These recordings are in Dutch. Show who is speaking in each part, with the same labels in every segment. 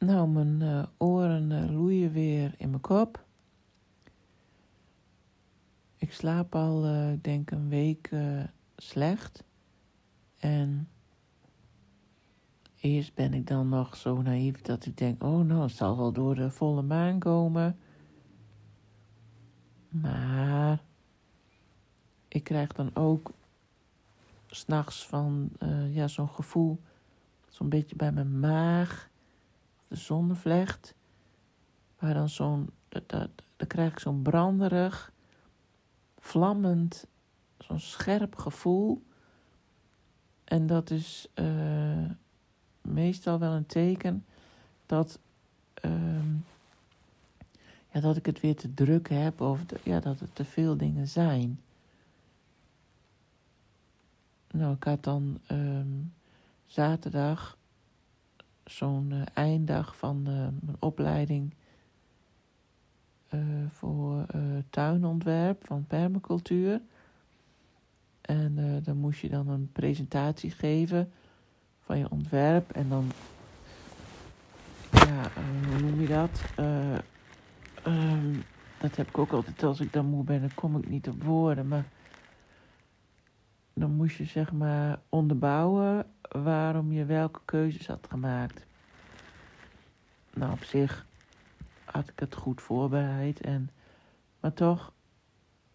Speaker 1: Nou, mijn uh, oren uh, loeien weer in mijn kop. Ik slaap al, uh, denk, een week slecht. En eerst ben ik dan nog zo naïef dat ik denk: oh, nou, het zal wel door de volle maan komen. Maar ik krijg dan ook s'nachts van ja, zo'n gevoel, zo'n beetje bij mijn maag zonnevlecht. Waar dan zo'n, dan krijg ik zo'n branderig, vlammend, zo'n scherp gevoel. En dat is uh, meestal wel een teken dat, uh, ja, dat ik het weer te druk heb of ja, dat er te veel dingen zijn. Nou, ik had dan um, zaterdag zo'n uh, einddag van uh, mijn opleiding uh, voor tuinontwerp van permacultuur. En dan moest je dan een presentatie geven van je ontwerp. En dan, ja, hoe noem je dat? Um, dat heb ik ook altijd als ik dan moe ben, dan kom ik niet op woorden. Maar dan moest je zeg maar onderbouwen waarom je welke keuzes had gemaakt. Nou, op zich had ik het goed voorbereid. En, maar toch,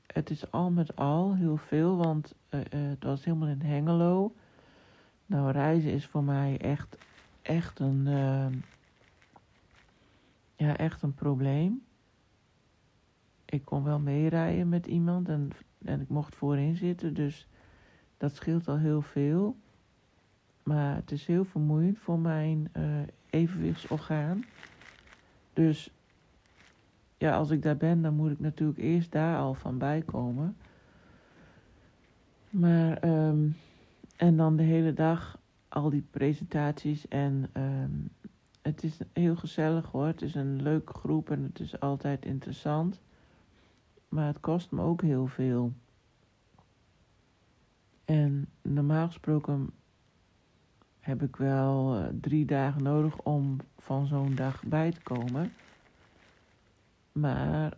Speaker 1: het is al met al heel veel, want uh, het was helemaal in Hengelo. Nou, reizen is voor mij echt, echt een, uh, ja, echt een probleem. Ik kon wel meerijden met iemand en, en ik mocht voorin zitten, dus dat scheelt al heel veel. Maar het is heel vermoeiend voor mijn uh, evenwichtsorgaan. Dus ja, als ik daar ben, dan moet ik natuurlijk eerst daar al van bijkomen. Maar, um, en dan de hele dag al die presentaties. En um, het is heel gezellig hoor. Het is een leuke groep en het is altijd interessant. Maar het kost me ook heel veel. En normaal gesproken heb ik wel uh, drie dagen nodig om van zo'n dag bij te komen. Maar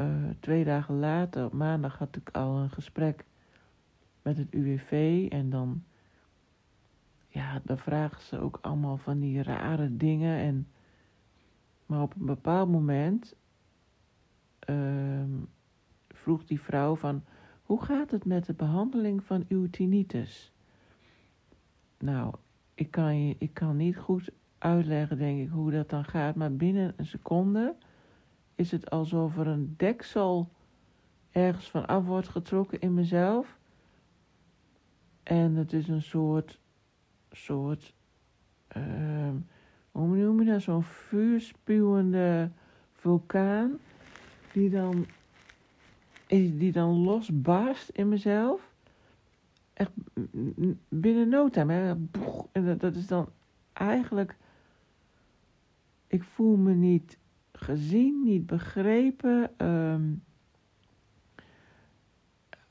Speaker 1: uh, twee dagen later, op maandag, had ik al een gesprek met het UWV. En dan, ja, dan vragen ze ook allemaal van die rare dingen. En, maar op een bepaald moment uh, vroeg die vrouw van, hoe gaat het met de behandeling van uw tinnitus? Nou, ik kan, je, ik kan niet goed uitleggen, denk ik, hoe dat dan gaat. Maar binnen een seconde is het alsof er een deksel ergens van af wordt getrokken in mezelf. En het is een soort, soort, uh, hoe noem je dat? Zo'n vuurspuwende vulkaan die dan, die dan losbarst in mezelf echt binnen no time. En dat is dan eigenlijk. Ik voel me niet gezien, niet begrepen. Um,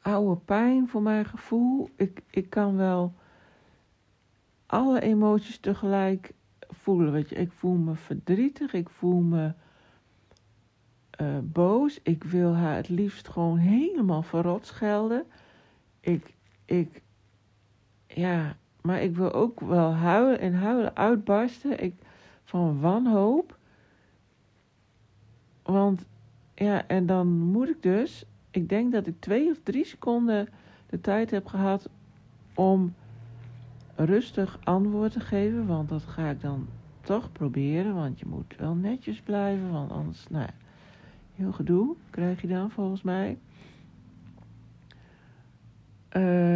Speaker 1: oude pijn voor mijn gevoel. Ik, ik kan wel alle emoties tegelijk voelen. Weet je, ik voel me verdrietig, ik voel me uh, boos. Ik wil haar het liefst gewoon helemaal verrot schelden. Ik, ik, ja, maar ik wil ook wel huilen en huilen uitbarsten ik, van wanhoop. Want, ja, en dan moet ik dus, ik denk dat ik twee of drie seconden de tijd heb gehad om rustig antwoord te geven, want dat ga ik dan toch proberen, want je moet wel netjes blijven, want anders, nou ja, heel gedoe krijg je dan volgens mij. Ieder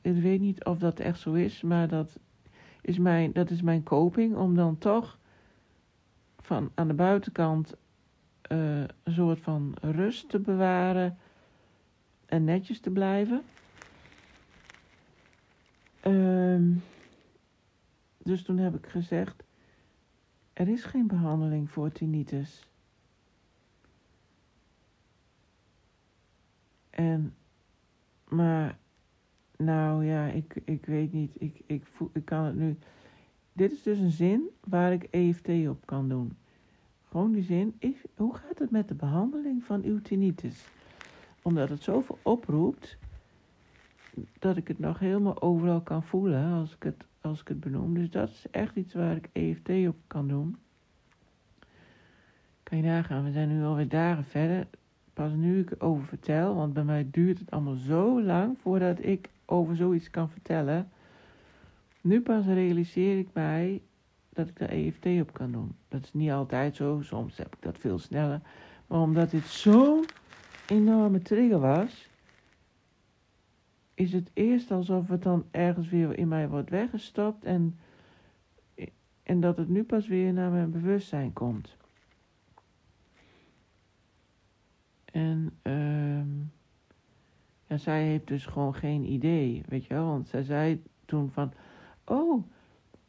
Speaker 1: ik weet niet of dat echt zo is, maar dat is mijn, dat is mijn coping om dan toch van aan de buitenkant uh, een soort van rust te bewaren en netjes te blijven. Um, dus toen heb ik gezegd: er is geen behandeling voor tinnitus. En, maar, nou ja, ik, ik weet niet, ik, ik, voel, ik kan het nu, dit is dus een zin waar ik EFT op kan doen. Gewoon die zin, is, hoe gaat het met de behandeling van uw tinnitus? Omdat het zoveel oproept, dat ik het nog helemaal overal kan voelen als ik het, als ik het benoem. Dus dat is echt iets waar ik EFT op kan doen. Kan je nagaan, we zijn nu alweer dagen verder. Pas nu ik erover vertel, want bij mij duurt het allemaal zo lang voordat ik over zoiets kan vertellen. Nu pas realiseer ik mij dat ik daar EFT op kan doen. Dat is niet altijd zo, soms heb ik dat veel sneller. Maar omdat dit zo'n enorme trigger was, is het eerst alsof het dan ergens weer in mij wordt weggestopt en, en dat het nu pas weer naar mijn bewustzijn komt. En uh, ja, zij heeft dus gewoon geen idee, weet je wel. Want zij zei toen van, oh,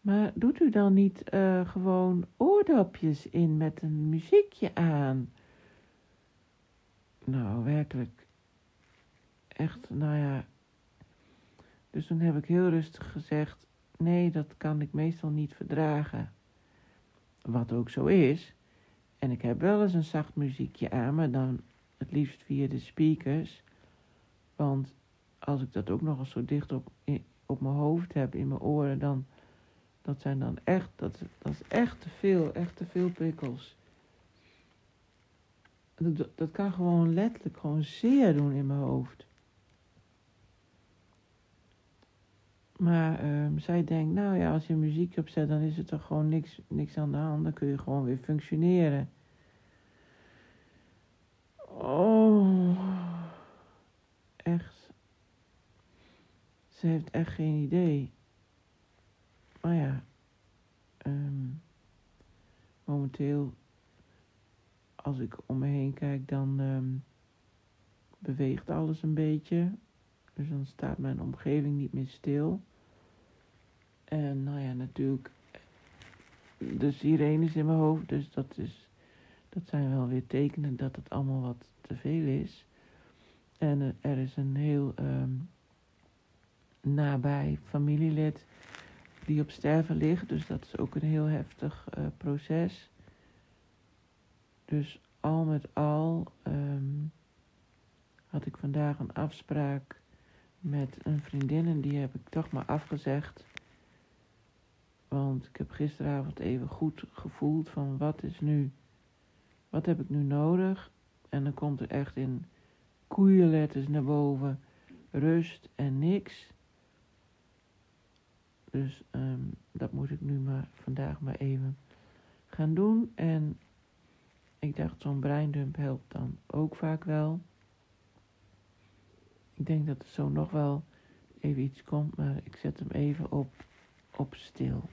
Speaker 1: maar doet u dan niet uh, gewoon oordopjes in met een muziekje aan? Nou, werkelijk. Echt, nou ja. Dus toen heb ik heel rustig gezegd: nee, dat kan ik meestal niet verdragen. Wat ook zo is. En ik heb wel eens een zacht muziekje aan, maar dan het liefst via de speakers. Want als ik dat ook nog eens zo dicht op, op mijn hoofd heb, in mijn oren, dan. Dat zijn dan echt, dat, dat is echt te veel, echt te veel prikkels. Dat, dat kan gewoon letterlijk gewoon zeer doen in mijn hoofd. Maar um, zij denkt, nou ja, als je muziek opzet, dan is er toch gewoon niks, niks aan de hand. Dan kun je gewoon weer functioneren. Oh, echt. Ze heeft echt geen idee. Maar ja, um, momenteel, als ik om me heen kijk, dan um, beweegt alles een beetje. Dus dan staat mijn omgeving niet meer stil. En nou ja, natuurlijk de sirenes in mijn hoofd. Dus dat, is, dat zijn wel weer tekenen dat het allemaal wat te veel is. En er is een heel um, nabij familielid die op sterven ligt. Dus dat is ook een heel heftig uh, proces. Dus al met al um, had ik vandaag een afspraak met een vriendin en die heb ik toch maar afgezegd. Want ik heb gisteravond even goed gevoeld van wat is nu, wat heb ik nu nodig? En dan komt er echt in koeienletters naar boven rust en niks. Dus um, dat moet ik nu maar vandaag maar even gaan doen. En ik dacht, zo'n breindump helpt dan ook vaak wel. Ik denk dat er zo nog wel even iets komt, maar ik zet hem even op, op stil.